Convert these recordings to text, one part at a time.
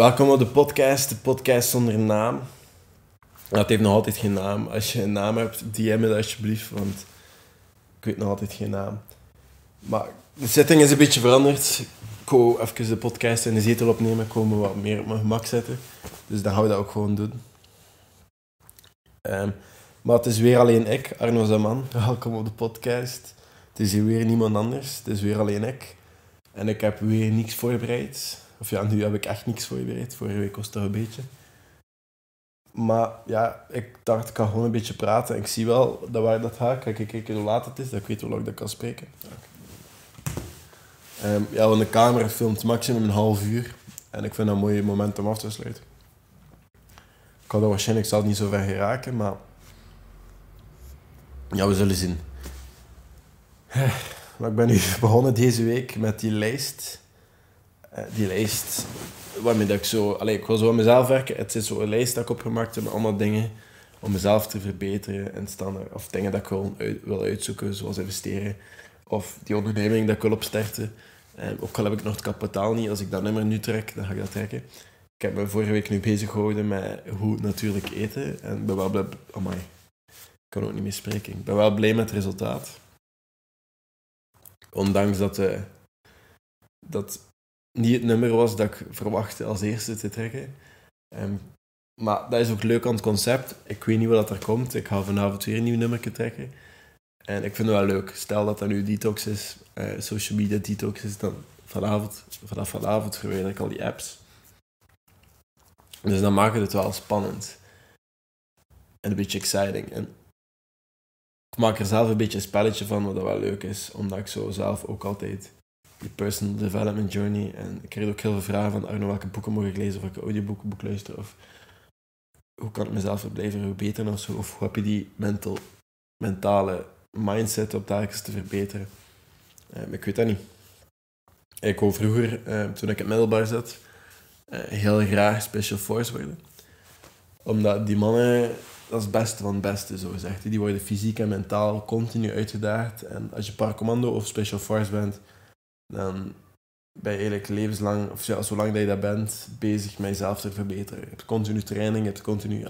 Welkom op de podcast, de podcast zonder naam. Het heeft nog altijd geen naam. Als je een naam hebt, DM me alsjeblieft, want ik weet nog altijd geen naam. Maar de setting is een beetje veranderd. Ik wou even de podcast in de zetel opnemen, komen wat meer op mijn gemak zetten. Dus dan gaan we dat ook gewoon doen. Ehm, maar het is weer alleen ik, Arno Zaman. Welkom op de podcast. Het is hier weer niemand anders, het is weer alleen ik. En ik heb weer niks voorbereid. Of ja, nu heb ik echt niks voorbereid. Vorige week was toch een beetje. Maar ja, ik dacht, ik kan gewoon een beetje praten. Ik zie wel dat waar dat gaat. Kijk, ik kijken hoe laat het is, dat ik weet hoe lang ik dat kan spreken. Um, ja, want de camera filmt maximum een half uur. En ik vind dat een mooi moment om af te sluiten. Ik had dat waarschijnlijk zal niet zo ver geraken, maar... Ja, we zullen zien. Maar ik ben nu begonnen deze week met die lijst die lijst waarmee dat ik zo... Allee, ik wil zo aan mezelf werken. Het is zo een lijst dat ik opgemaakt heb met allemaal dingen om mezelf te verbeteren en standaard. Of dingen dat ik uit, wil uitzoeken, zoals investeren. Of die onderneming dat ik wil opstarten. Um, ook al heb ik nog het kapitaal niet, als ik dat nummer nu trek, dan ga ik dat trekken. Ik heb me vorige week nu bezig gehouden met hoe natuurlijk eten. En ben wel blij... Amai, ik kan ook niet meer spreken. Ik ben wel blij met het resultaat. Ondanks dat, uh, dat niet het nummer was dat ik verwachtte als eerste te trekken. Um, maar dat is ook leuk aan het concept. Ik weet niet wat er komt. Ik ga vanavond weer een nieuw nummer trekken. En ik vind het wel leuk. Stel dat dat nu detox is, uh, social media detox is, dan vanavond, vanaf vanavond verwijder ik al die apps. Dus dan maakt het wel spannend. En een beetje exciting. En ik maak er zelf een beetje een spelletje van, wat wel leuk is. Omdat ik zo zelf ook altijd je personal development journey. En ik kreeg ook heel veel vragen van Arno, welke boeken moet ik lezen of welke audioboeken moet ik luisteren? Of hoe kan ik mezelf verblijven verbeteren of zo? Of hoe heb je die mental, mentale mindset op dagelijks te verbeteren? Um, ik weet dat niet. Ik wou vroeger, um, toen ik in middelbaar zat, uh, heel graag Special Force worden. Omdat die mannen, dat is het beste van het beste, zo gezegd. Die worden fysiek en mentaal continu uitgedaagd. En als je paracommando of Special Force bent, dan ben je eigenlijk levenslang, of zolang dat je dat bent, bezig met jezelf te verbeteren. Je hebt continu training, je hebt continu...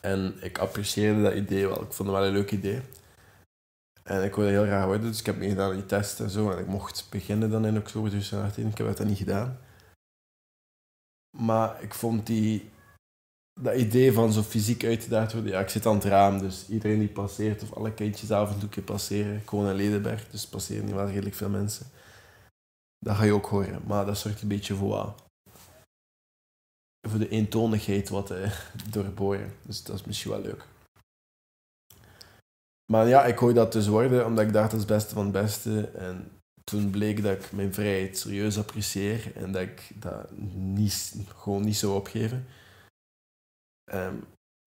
En ik apprecieerde dat idee wel. Ik vond het wel een leuk idee. En ik wilde heel graag worden, dus ik heb meegedaan aan die testen en zo. En ik mocht beginnen dan in oktober 2018. Ik heb dat niet gedaan. Maar ik vond die dat idee van zo fysiek uitgedaagd worden, ja, ik zit aan het raam, dus iedereen die passeert, of alle kindjes af en toe passeren, gewoon in Ledenberg, dus passeren niet wel redelijk veel mensen. Dat ga je ook horen, maar dat zorgt een beetje voor voor de eentonigheid wat uh, doorboren. Dus dat is misschien wel leuk. Maar ja, ik hoor dat dus worden, omdat ik dacht dat het beste van het beste. En toen bleek dat ik mijn vrijheid serieus apprecieer en dat ik dat niet, gewoon niet zou opgeven. Um,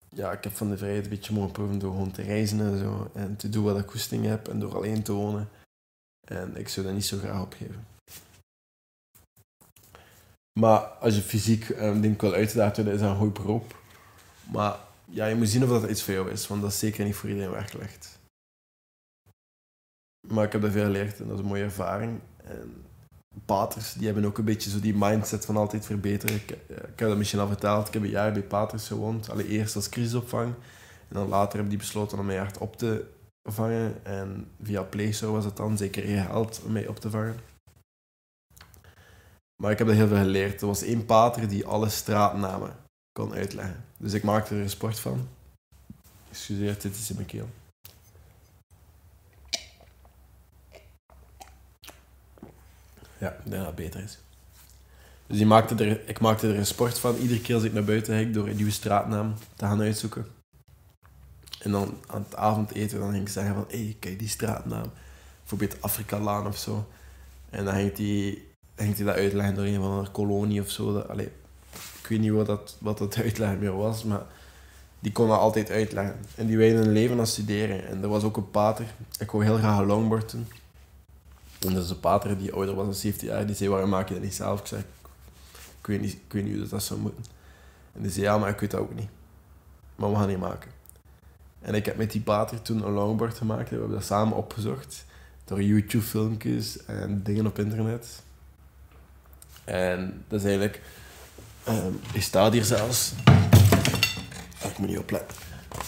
ja, ik heb van de vrijheid een beetje mogen proeven door gewoon te reizen en zo. En te doen wat ik goesting heb en door alleen te wonen. En ik zou dat niet zo graag opgeven. Maar als je fysiek um, denk ik wel uitgedaagd wordt, is dat een goed beroep. Maar ja, je moet zien of dat iets voor jou is, want dat is zeker niet voor iedereen weggelegd. Maar ik heb er veel geleerd en dat is een mooie ervaring. En paters, die hebben ook een beetje zo die mindset van altijd verbeteren. Ik, ik heb dat misschien al verteld, ik heb een jaar bij paters gewoond. Allereerst eerst als crisisopvang. En dan later heb die besloten om mij echt op te vangen. En via Playso was het dan zeker geld om mij op te vangen. Maar ik heb er heel veel geleerd. Er was één pater die alle straatnamen kon uitleggen. Dus ik maakte er een sport van. Excuseer, dit is in mijn keel. Ja, ik denk dat het beter is. Dus die maakte er, ik maakte er een sport van. Iedere keer als ik naar buiten ging door een nieuwe straatnaam te gaan uitzoeken. En dan aan het avondeten dan ging ik zeggen van... Hé, hey, kijk die straatnaam. Bijvoorbeeld Afrika-laan of zo. En dan ging hij, ging hij dat uitleggen door een van een kolonie of zo. Dat, ik weet niet wat dat, wat dat uitleggen meer was, maar... Die kon dat altijd uitleggen. En die wilde een leven aan studeren. En er was ook een pater. Ik wou heel graag longboard doen. En dat is een pater die ouder was dan 17 jaar, die zei, waarom maak je dat niet zelf? Ik zei, ik weet niet, ik weet niet hoe dat zou moeten. En die zei, ja, maar ik weet dat ook niet. Maar we gaan die maken. En ik heb met die pater toen een longboard gemaakt. We hebben dat samen opgezocht. Door YouTube-filmpjes en dingen op internet. En dat is eigenlijk... Um, ik sta hier zelfs. Ik moet niet opletten.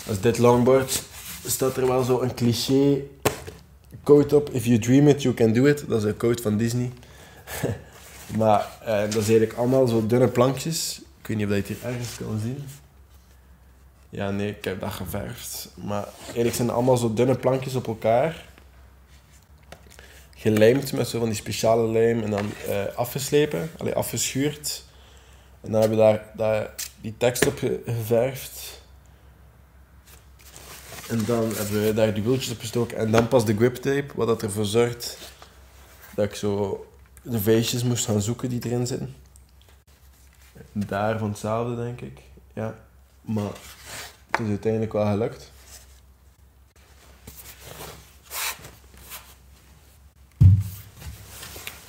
Als dit longboard staat er wel zo een cliché quote op. If you dream it, you can do it. Dat is een quote van Disney. maar uh, dat is eigenlijk allemaal zo dunne plankjes. Ik weet niet of je het hier ergens kan zien. Ja, nee, ik heb dat geverfd. Maar eigenlijk zijn allemaal zo dunne plankjes op elkaar. Gelijmd met zo van die speciale lijm en dan uh, afgeslepen, allee, afgeschuurd. En dan hebben we daar, daar die tekst op geverfd. En dan hebben we daar die wieltjes op gestoken. En dan pas de grip tape, wat dat ervoor zorgt dat ik zo de veestjes moest gaan zoeken die erin zitten. Daar van hetzelfde, denk ik. Ja. Maar het is uiteindelijk wel gelukt.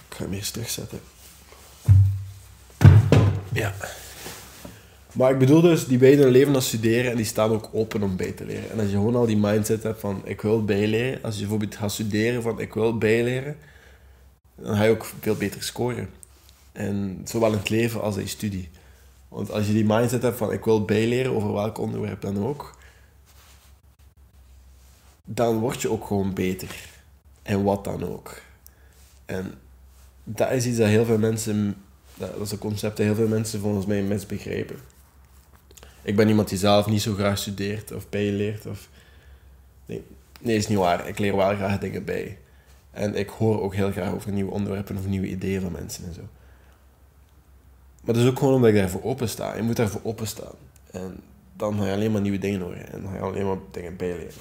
Ik ga hem eerst terugzetten. Ja. Maar ik bedoel dus, die beiden leven als studeren en die staan ook open om bij te leren. En als je gewoon al die mindset hebt van ik wil bijleren, als je bijvoorbeeld gaat studeren van ik wil bijleren, dan ga je ook veel beter scoren. En zowel in het leven als in studie. Want als je die mindset hebt van ik wil bijleren over welk onderwerp dan ook, dan word je ook gewoon beter. En wat dan ook. En dat is iets dat heel veel mensen, dat is een concept dat heel veel mensen volgens mij misbegrijpen. Ik ben iemand die zelf niet zo graag studeert of bijleert. Of... Nee, nee, is niet waar. Ik leer wel graag dingen bij. En ik hoor ook heel graag over nieuwe onderwerpen of nieuwe ideeën van mensen en zo. Maar dat is ook gewoon omdat ik daarvoor open sta. Je moet daarvoor openstaan. En dan ga je alleen maar nieuwe dingen horen. En dan ga je alleen maar dingen bijleren.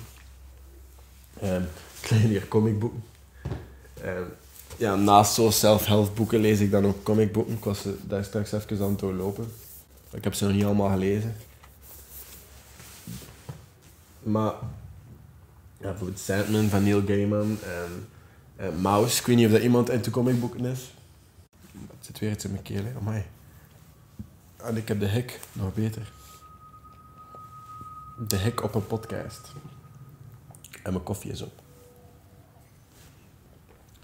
Um, ik lees hier comicboeken. Um, ja, naast zo self-help boeken lees ik dan ook comicboeken. Ik was daar straks even aan het doorlopen. Ik heb ze nog niet allemaal gelezen. Maar ja, bijvoorbeeld Sandman van Neil Gaiman en, en Mouse. Ik weet niet of dat iemand into comicboeken is. Het zit weer iets in mijn keel, hè. Amai. En ik heb de hek, nog beter. De hek op een podcast. En mijn koffie is op.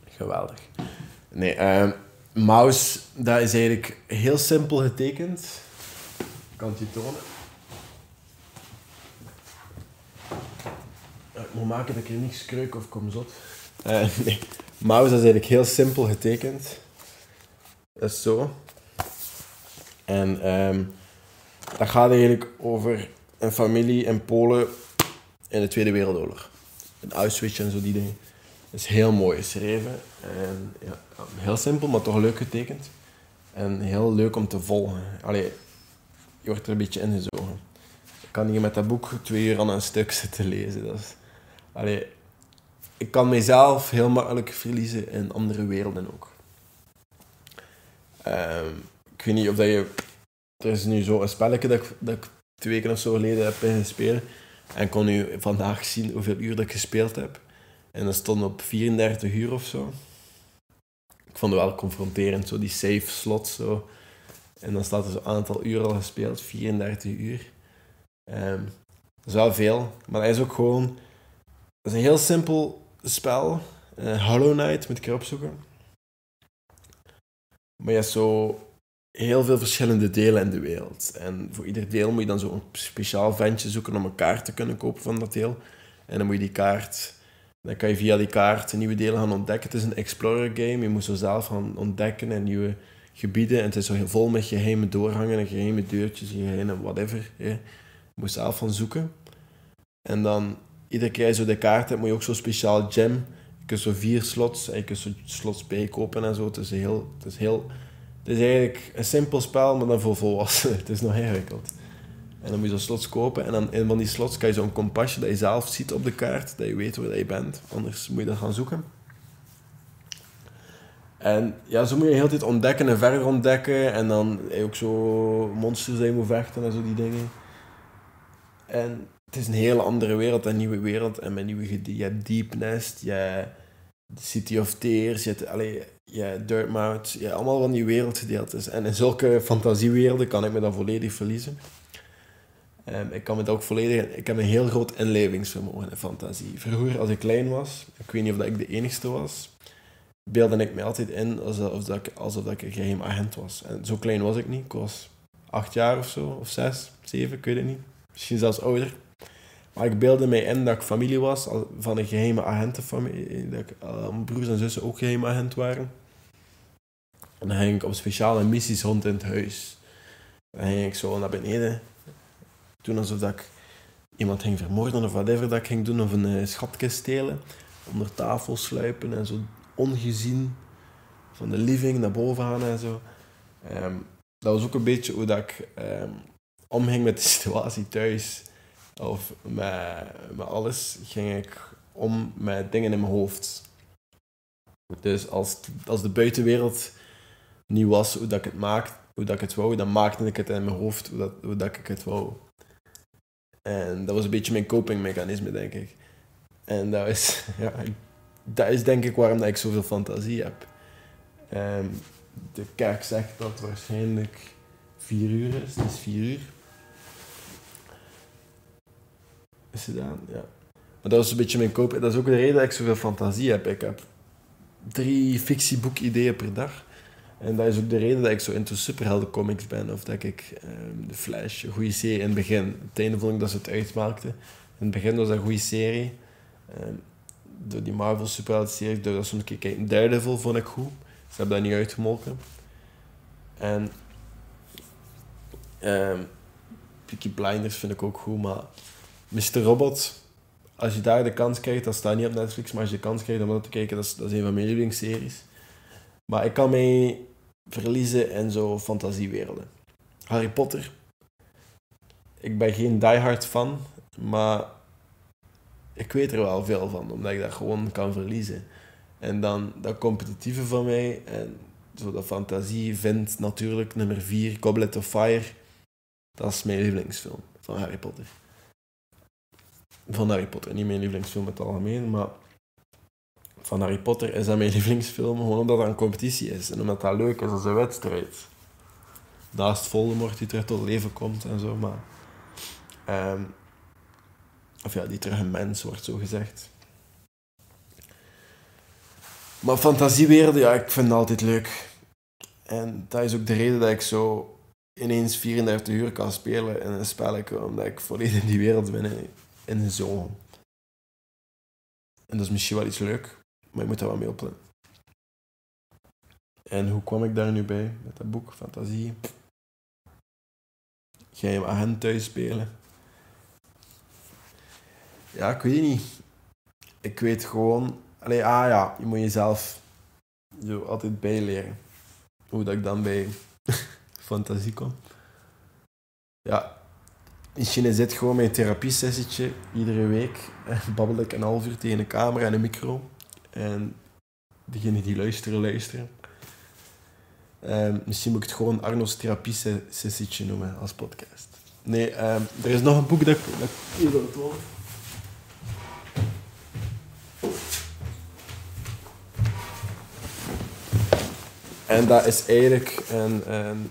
Geweldig. Nee, uh, mouse, dat is eigenlijk heel simpel getekend. Ik kan het je tonen. Moet maken dat ik er niks kreuk of kom zot. Uh, nee, mouse is eigenlijk heel simpel getekend. Dat is zo. En um, dat gaat eigenlijk over een familie in Polen in de Tweede Wereldoorlog. Een Auschwitz en zo die dingen. Dat is heel mooi geschreven. En, ja, heel simpel, maar toch leuk getekend. En heel leuk om te volgen. Allee, je wordt er een beetje ingezogen. Ik kan hier met dat boek twee uur aan een stuk zitten lezen. Dat is, allee, ik kan mezelf heel makkelijk verliezen in andere werelden ook. Um, ik weet niet of dat je... Er is nu zo een spelletje dat ik, twee weken of zo geleden heb gespeeld. En kon nu vandaag zien hoeveel uur dat ik gespeeld heb. En dat stond op 34 uur of zo. Ik vond het wel confronterend, zo die save slot zo. En dan staat er zo'n aantal uur al gespeeld, 34 uur. Um, dat is wel veel, maar dat is ook gewoon... Dat is een heel simpel spel. Uh, Hollow Knight moet ik erop zoeken. Maar je hebt zo heel veel verschillende delen in de wereld. En voor ieder deel moet je dan zo'n speciaal ventje zoeken om een kaart te kunnen kopen van dat deel. En dan moet je die kaart... Dan kan je via die kaart nieuwe delen gaan ontdekken. Het is een explorer game. Je moet zo zelf gaan ontdekken en nieuwe gebieden. En het is zo vol met geheime doorgangen en geheime deurtjes, geheime whatever. Je moet zelf gaan zoeken. En dan, iedere keer zo de kaart hebt, moet je ook zo'n speciaal gem. Je kunt zo vier slots, en je kunt zo slots bijkopen en zo. Het is heel... Het is heel het is eigenlijk een simpel spel, maar dan voor volwassenen. Het is nog ingewikkeld. En dan moet je zo'n slots kopen. En dan in van die slots kan je zo'n kompasje dat je zelf ziet op de kaart. Dat je weet waar je bent. Anders moet je dat gaan zoeken. En ja, zo moet je de hele tijd ontdekken en verder ontdekken. En dan ook zo monsters die je moet vechten en zo die dingen. En het is een hele andere wereld, een nieuwe wereld. En met nieuwe. Je hebt Deep Nest, je hebt City of Tears, je hebt... Allee, ja, Dirtmouth, ja, allemaal van die wereldgedeeltes. En in zulke fantasiewerelden kan ik me dan volledig verliezen. Um, ik kan me ook volledig... Ik heb een heel groot inlevingsvermogen in fantasie. Vroeger, als ik klein was, ik weet niet of dat ik de enigste was, beelde ik me altijd in alsof, dat ik, alsof dat ik een geheim agent was. En zo klein was ik niet. Ik was acht jaar of zo, of zes, zeven, ik weet het niet. Misschien zelfs ouder. Maar ik beelde mij in dat ik familie was van een geheime agentenfamilie. Dat ik, uh, mijn broers en zussen ook geheime agent waren. En dan ging ik op speciale missies rond in het huis. Dan ging ik zo naar beneden. Toen alsof dat ik iemand ging vermoorden of whatever dat ik ging doen. Of een uh, schatkist stelen. Onder tafel sluipen en zo ongezien van de living naar boven gaan en zo. Ehm, dat was ook een beetje hoe dat ik um, omging met de situatie thuis. Of met, met alles ging ik om met dingen in mijn hoofd. Dus als, als de buitenwereld niet was hoe dat ik het maakte, hoe dat ik het wou, dan maakte ik het in mijn hoofd hoe dat, hoe dat ik het wou. En dat was een beetje mijn copingmechanisme, denk ik. En dat is, ja, dat is denk ik waarom dat ik zoveel fantasie heb. Um, de kerk zegt dat het waarschijnlijk vier uur is. Het is vier uur. Is gedaan, ja. Maar dat is een beetje mijn koop. Dat is ook de reden dat ik zoveel fantasie heb. Ik heb drie fictieboekideeën per dag. En dat is ook de reden dat ik zo into superheldencomics ben. Of dat ik um, The Flash, een goede serie in het begin. Het einde vond ik dat ze het uitmaakte. In het begin was dat een goede serie. Um, door die Marvel superhelden serie, door dat soms een keer Daredevil vond ik goed. Ze hebben dat niet uitgemolken. En um, Peaky Blinders vind ik ook goed, maar Mr. Robot, als je daar de kans krijgt, dat staat niet op Netflix, maar als je de kans krijgt om dat te kijken, dat is, dat is een van mijn lievelingsseries. Maar ik kan mij verliezen in zo fantasiewerelden. Harry Potter. Ik ben geen diehard fan, maar ik weet er wel veel van, omdat ik dat gewoon kan verliezen. En dan dat competitieve van mij en zo dat fantasie vindt natuurlijk nummer 4, Goblet of Fire. Dat is mijn lievelingsfilm van Harry Potter. Van Harry Potter, niet mijn lievelingsfilm in het algemeen, maar van Harry Potter is dat mijn lievelingsfilm gewoon omdat dat een competitie is en omdat dat leuk is als een wedstrijd. Naast Voldemort die terug tot leven komt en zo, maar... Um, of ja, die terug een mens wordt, zo gezegd. Maar fantasiewerelden, ja, ik vind het altijd leuk. En dat is ook de reden dat ik zo ineens 34 uur kan spelen in een spelletje, omdat ik volledig in die wereld ben in een zone. En dat is misschien wel iets leuk, maar je moet daar wel mee opletten. En hoe kwam ik daar nu bij met dat boek, Fantasie? Ga je agent thuis spelen? Ja, ik weet niet. Ik weet gewoon... Allee, ah ja, je moet jezelf zo altijd bijleren. Hoe dat ik dan bij fantasie kom. Ja, China zit gewoon mijn therapiesessietje. Iedere week babbel ik een half uur tegen een camera en een micro. En degenen die luisteren, luisteren. Um, misschien moet ik het gewoon Arno's therapiesessietje noemen als podcast. Nee, um, er is nog een boek dat ik, dat ik wil het En dat is eigenlijk een, een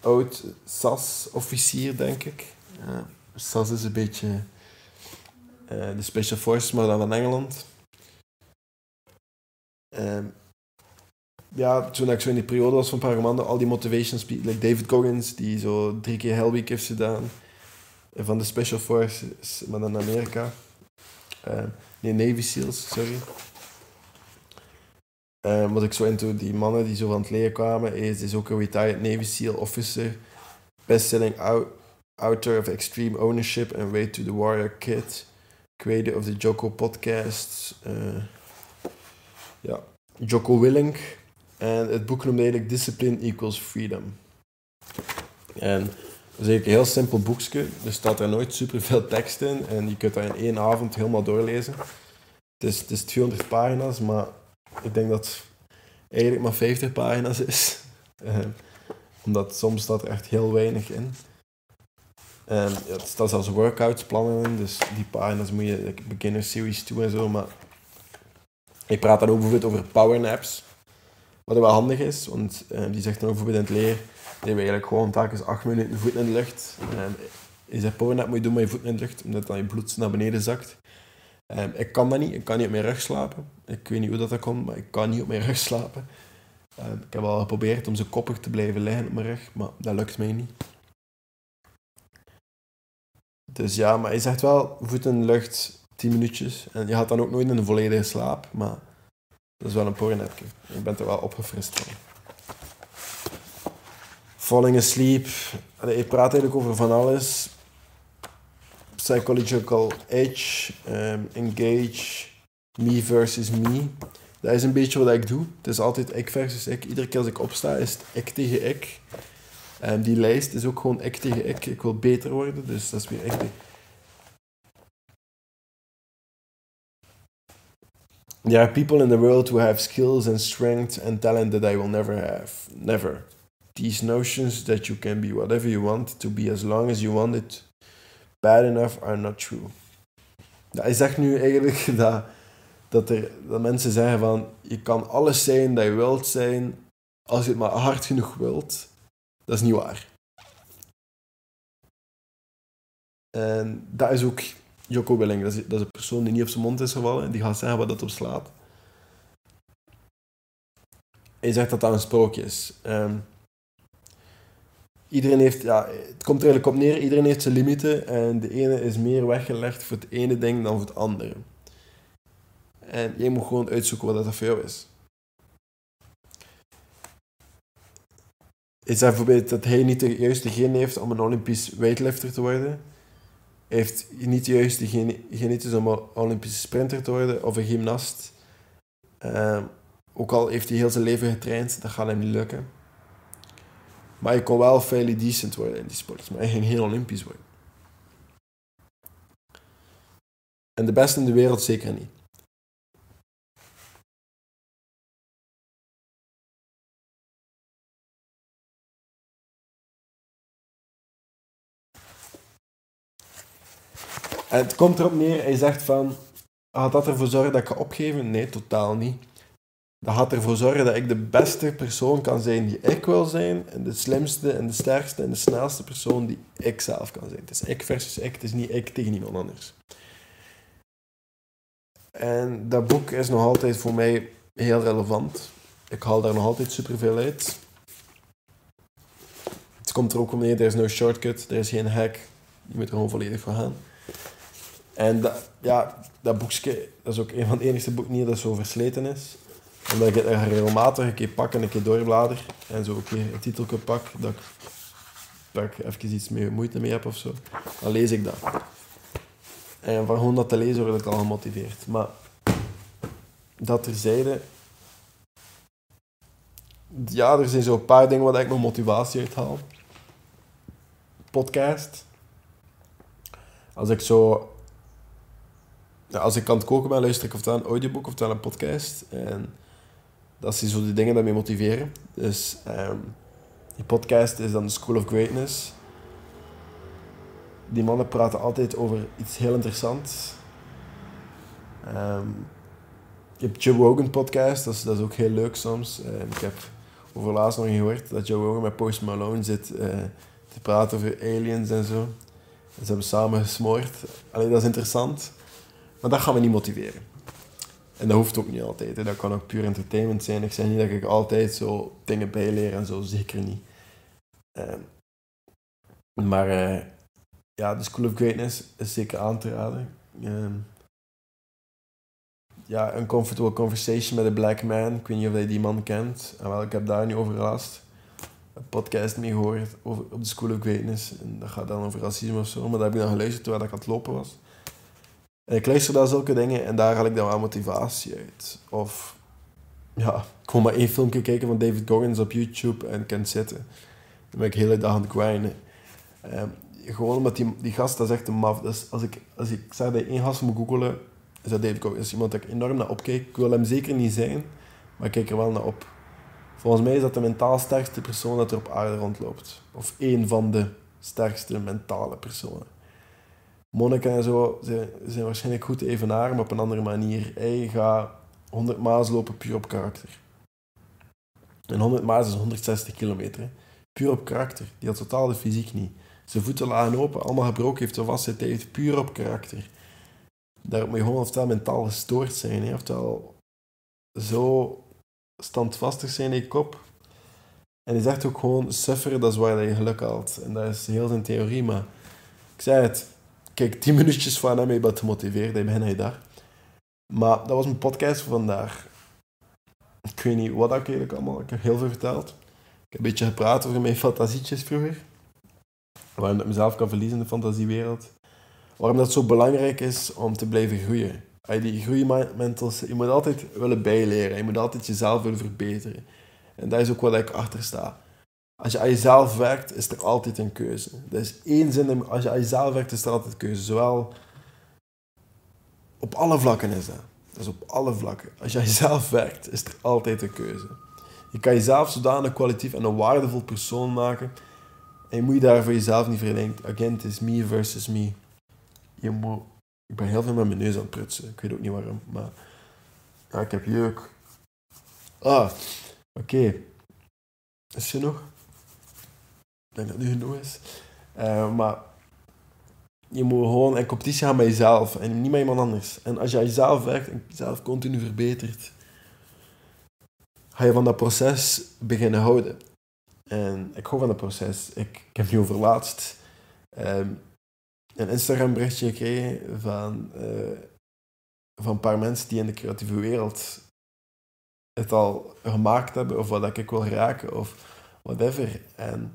oud SAS-officier, denk ik. Ja, SAS is een beetje uh, de Special Forces, maar dan van Engeland. Uh, ja, toen ik zo in die periode was van maanden, al die motivation speakers, like David Goggins, die zo drie keer Hell Week heeft gedaan, van de Special Forces, maar dan Amerika. Uh, nee, Navy SEALs, sorry. Um, was ik zo into die mannen die zo van het leren kwamen. Is, is ook een retired Navy SEAL officer. Bestselling out, author of Extreme Ownership and Way to the Warrior Kid. Creator of the Joko podcast. Uh, ja, Joko Willink. En het boek noemde eigenlijk Discipline Equals Freedom. En dat is eigenlijk een heel simpel boekje. Er staat er nooit super veel tekst in. En je kunt dat in één avond helemaal doorlezen. Het is, het is 200 pagina's, maar ik denk dat het eigenlijk maar 50 pagina's is. Uh, omdat soms staat er echt heel weinig in. Ja, het staat zelfs workouts plannen dus die pagina's moet je, beginner series 2 en zo, maar ik praat dan ook bijvoorbeeld over powernaps. Wat wel handig is, want um, die zegt dan ook bijvoorbeeld in het leer, je eigenlijk gewoon telkens 8 minuten voet in de lucht. Um, je zegt powernap moet je doen met je voeten in de lucht, omdat dan je bloed naar beneden zakt. Ehm, ik kan dat niet. Ik kan niet op mijn rug slapen. Ik weet niet hoe dat, dat komt, maar ik kan niet op mijn rug slapen. Ehm, ik heb al geprobeerd om zo koppig te blijven liggen op mijn rug, maar dat lukt mij niet. Dus ja, maar je zegt wel voeten in de lucht, 10 minuutjes. En je gaat dan ook nooit in een volledige slaap, maar dat is wel een pornetje. Ik ben er wel opgefrist van. Falling asleep. Allee, je praat eigenlijk over van alles. Psychological edge, um, engage, me versus me. Dat is een beetje wat ik doe. Het is altijd ik versus ik. Iedere keer als ik opsta is het ik tegen ik. En die lijst is ook gewoon ik tegen ik. Ik wil beter worden, dus dat is weer tegen... There are people in the world who have skills and strength and talent that I will never have. Never. These notions that you can be whatever you want to be as long as you want it bad enough are not true. Hij zegt nu eigenlijk dat, dat, er, dat mensen zeggen van je kan alles zijn dat je wilt zijn als je het maar hard genoeg wilt. Dat is niet waar. En dat is ook Jocko Willing. Dat is, dat is een persoon die niet op zijn mond is gevallen. En die gaat zeggen wat dat op slaat. Hij zegt dat dat een sprookje is. Um, iedereen heeft, ja, het komt er eigenlijk op neer, iedereen heeft zijn limieten. En de ene is meer weggelegd voor het ene ding dan voor het andere. En jij moet gewoon uitzoeken wat dat voor jou is. Is dat bijvoorbeeld dat hij niet de juiste gen heeft om een Olympisch weightlifter te worden? heeft niet de juiste genetisch om een Olympische sprinter te worden of een gymnast. Uh, ook al heeft hij heel zijn leven getraind, dat gaat hem niet lukken. Maar hij kon wel fairly decent worden in die sport. Maar hij ging heel Olympisch worden. En de beste in de wereld zeker niet. En het komt erop neer, hij zegt van, gaat dat ervoor zorgen dat ik ga opgeven? Nee, totaal niet. Dat gaat ervoor zorgen dat ik de beste persoon kan zijn die ik wil zijn. En de slimste en de sterkste en de snelste persoon die ik zelf kan zijn. Het is ik versus ik, het is niet ik tegen iemand anders. En dat boek is nog altijd voor mij heel relevant. Ik haal daar nog altijd superveel uit. Het komt er ook om neer, er is no shortcut, er is geen hack. Je moet er gewoon volledig voor gaan. En dat, ja, dat boekje, dat is ook een van de enige boeken dat zo versleten is. Omdat ik het regelmatig een keer pak en een keer doorblader. En zo een keer een titelje pak, dat ik, dat ik even iets meer moeite mee heb of zo. Dan lees ik dat. En van gewoon dat te lezen word ik al gemotiveerd. Maar dat terzijde... Ja, er zijn zo een paar dingen waar ik nog motivatie uit haal. Podcast. Als ik zo ja, als ik het koken ben, luister ik ofwel een audioboek ofwel een podcast. En dat zijn zo die dingen die mij motiveren. Dus um, die podcast is dan School of Greatness. Die mannen praten altijd over iets heel interessants. Um, je hebt Joe Rogan podcast, dat is, dat is ook heel leuk soms. Uh, ik heb over laatst nog gehoord dat Joe Rogan met Post Malone zit uh, te praten over aliens en zo. Ze hebben samen gesmoord. Alleen dat is interessant. Maar dat gaat me niet motiveren. En dat hoeft ook niet altijd. Hè. Dat kan ook puur entertainment zijn. Ik zeg niet dat ik altijd zo dingen bijleer en zo, zeker niet. Uh, maar uh, ja, de School of Greatness is zeker aan te raden. Uh, ja, een comfortable conversation met een black man. Ik weet niet of je die man kent. En wel, ik heb daar nu over gelast. Een podcast mee gehoord over, op de School of Greatness. En dat gaat dan over racisme of zo. Maar dat heb ik dan geluisterd terwijl ik aan het lopen was. En ik luister naar zulke dingen en daar haal ik dan wel motivatie uit. Of ja, ik maar één filmpje kijken van David Goggins op YouTube en kan zitten. Dan ben ik de hele dag aan het grinden. Um, gewoon omdat die, die gast, dat is echt een maf. Dus als ik, als ik zeg dat één gast moet googelen, is dat David Goggins. iemand dat ik enorm naar opkijk. Ik wil hem zeker niet zijn, maar ik kijk er wel naar op. Volgens mij is dat de mentaal sterkste persoon dat er op aarde rondloopt. Of één van de sterkste mentale personen. Monica en zo zijn, zijn waarschijnlijk goed te evenaren, maar op een andere manier. Hij gaat 100 maas lopen puur op karakter. En 100 maas is 160 kilometer. Puur op karakter. Die had totaal de fysiek niet. Zijn voeten lagen open, allemaal gebroken, heeft zo vast hij heeft puur op karakter. daar moet je gewoon oftewel mentaal gestoord zijn, hè, oftewel zo standvastig zijn in je kop. En hij zegt ook gewoon, sufferen, dat is waar je geluk haalt. En dat is heel zijn theorie, maar ik zei het, kijk, 10 minuutjes van hem, je bent gemotiveerd, hij begint hij daar. Maar dat was mijn podcast voor vandaag. Ik weet niet wat ik eigenlijk allemaal, ik heb heel veel verteld. Ik heb een beetje gepraat over mijn fantasietjes vroeger. Waarom ik mezelf kan verliezen in de fantasiewereld. Waarom dat zo belangrijk is om te blijven groeien. Je die groeimentals, je moet altijd willen bijleren. Je moet altijd jezelf willen verbeteren. En dat is ook wat ik achter sta. Als je aan jezelf werkt, is er altijd een keuze. Dat is één zin. Als je aan jezelf werkt, is er altijd een keuze. Zowel op alle vlakken is dat. Dat is op alle vlakken. Als je aan jezelf werkt, is er altijd een keuze. Je kan jezelf zodanig kwalitatief en een waardevol persoon maken. En je moet je daar voor jezelf niet verlengen. Again, het is me versus me. Je moet... Ik ben heel veel met mijn neus aan het prutsen. Ik weet ook niet waarom, maar... Ja, ik heb jeuk. Ah, oké. Is je nog? Denk dat het nu genoeg is. Uh, maar je moet gewoon in competitie gaan met jezelf en niet met iemand anders. En als aan jezelf werkt en jezelf continu verbetert, ga je van dat proces beginnen houden. En ik hou van dat proces. Ik, heb nu over laatst um, een Instagram berichtje gekregen van, uh, van een paar mensen die in de creatieve wereld het al gemaakt hebben, of wat ik wil raken, of whatever. En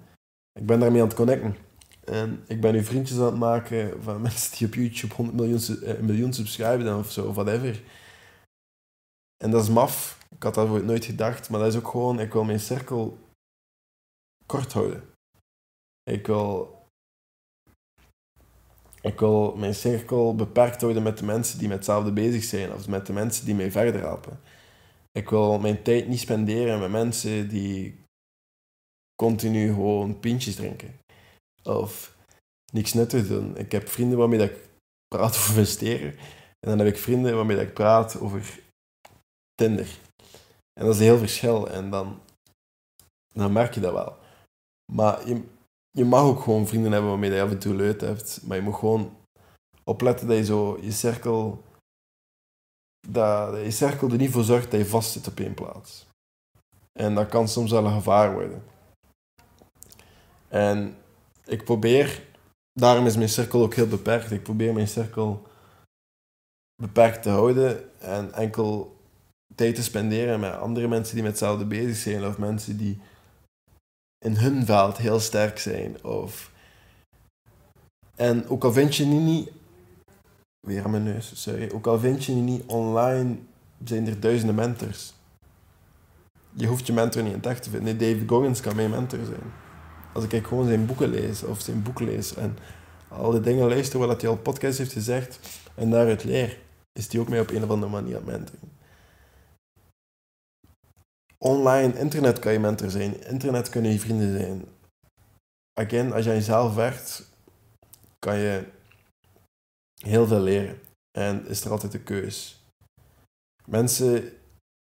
ik ben daarmee aan het connecten. En ik ben nu vriendjes aan het maken van mensen die op YouTube 100 miljoen, uh, miljoen subscriben of zo, whatever. En dat is maf. Ik had dat nooit gedacht, maar dat is ook gewoon, ik wil mijn cirkel kort houden. Ik wil, ik wil mijn cirkel beperkt houden met de mensen die met hetzelfde bezig zijn, of met de mensen die mij verder helpen. Ik wil mijn tijd niet spenderen met mensen die continu gewoon pintjes drinken. Of niks nuttig doen. Ik heb vrienden waarmee dat ik praat over investeren. En dan heb ik vrienden waarmee dat ik praat over Tinder. En dat is een heel verschil. En dan, dan merk je dat wel. Maar je, je mag ook gewoon vrienden hebben waarmee je af en toe leuk hebt. Maar je moet gewoon opletten dat je zo je cirkel... Dat je cirkel er niet voor zorgt dat je vast zit op één plaats. En dat kan soms wel een gevaar worden. En ik probeer, daarom is mijn cirkel ook heel beperkt. Ik probeer mijn cirkel beperkt te houden en enkel tijd te spenderen met andere mensen die met hetzelfde bezig zijn of mensen die in hun veld heel sterk zijn. Of... En ook al vind je niet, weer aan mijn neus, sorry, ook al vind je niet online, zijn er duizenden mentors. Je hoeft je mentor niet in te vinden. Nee, David Goggins kan mijn mentor zijn als ik gewoon zijn boeken lees of zijn boek lees en al die dingen luister wat hij al podcast heeft gezegd en daaruit leer, is die ook mee op een of andere manier aan mentoren. Online, internet kan je mentor zijn. Internet kunnen je vrienden zijn. Again, als je aan jezelf werkt, kan je heel veel leren. En is er altijd een keus. Mensen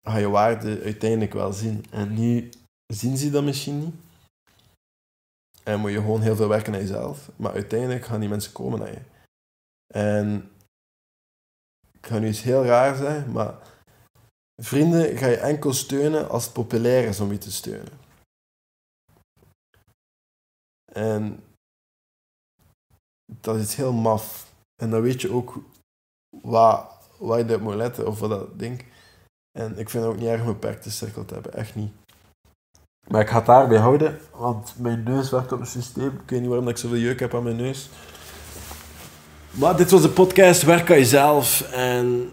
gaan je waarde uiteindelijk wel zien. En nu zien ze dat misschien niet. En moet je gewoon heel veel werken aan jezelf. Maar uiteindelijk gaan die mensen komen naar je. En ik ga nu iets heel raar zijn, maar vrienden ga je enkel steunen als het populair is om je te steunen. En dat is heel maf. En dan weet je ook waar, waar je op moet letten of wat dat ding. En ik vind het ook niet erg een beperkte cirkel te hebben, echt niet. Maar ik ga het daarbij houden, want mijn neus werkt op een systeem. Ik weet niet waarom ik zoveel jeuk heb aan mijn neus. Maar dit was de podcast Werk aan jezelf. En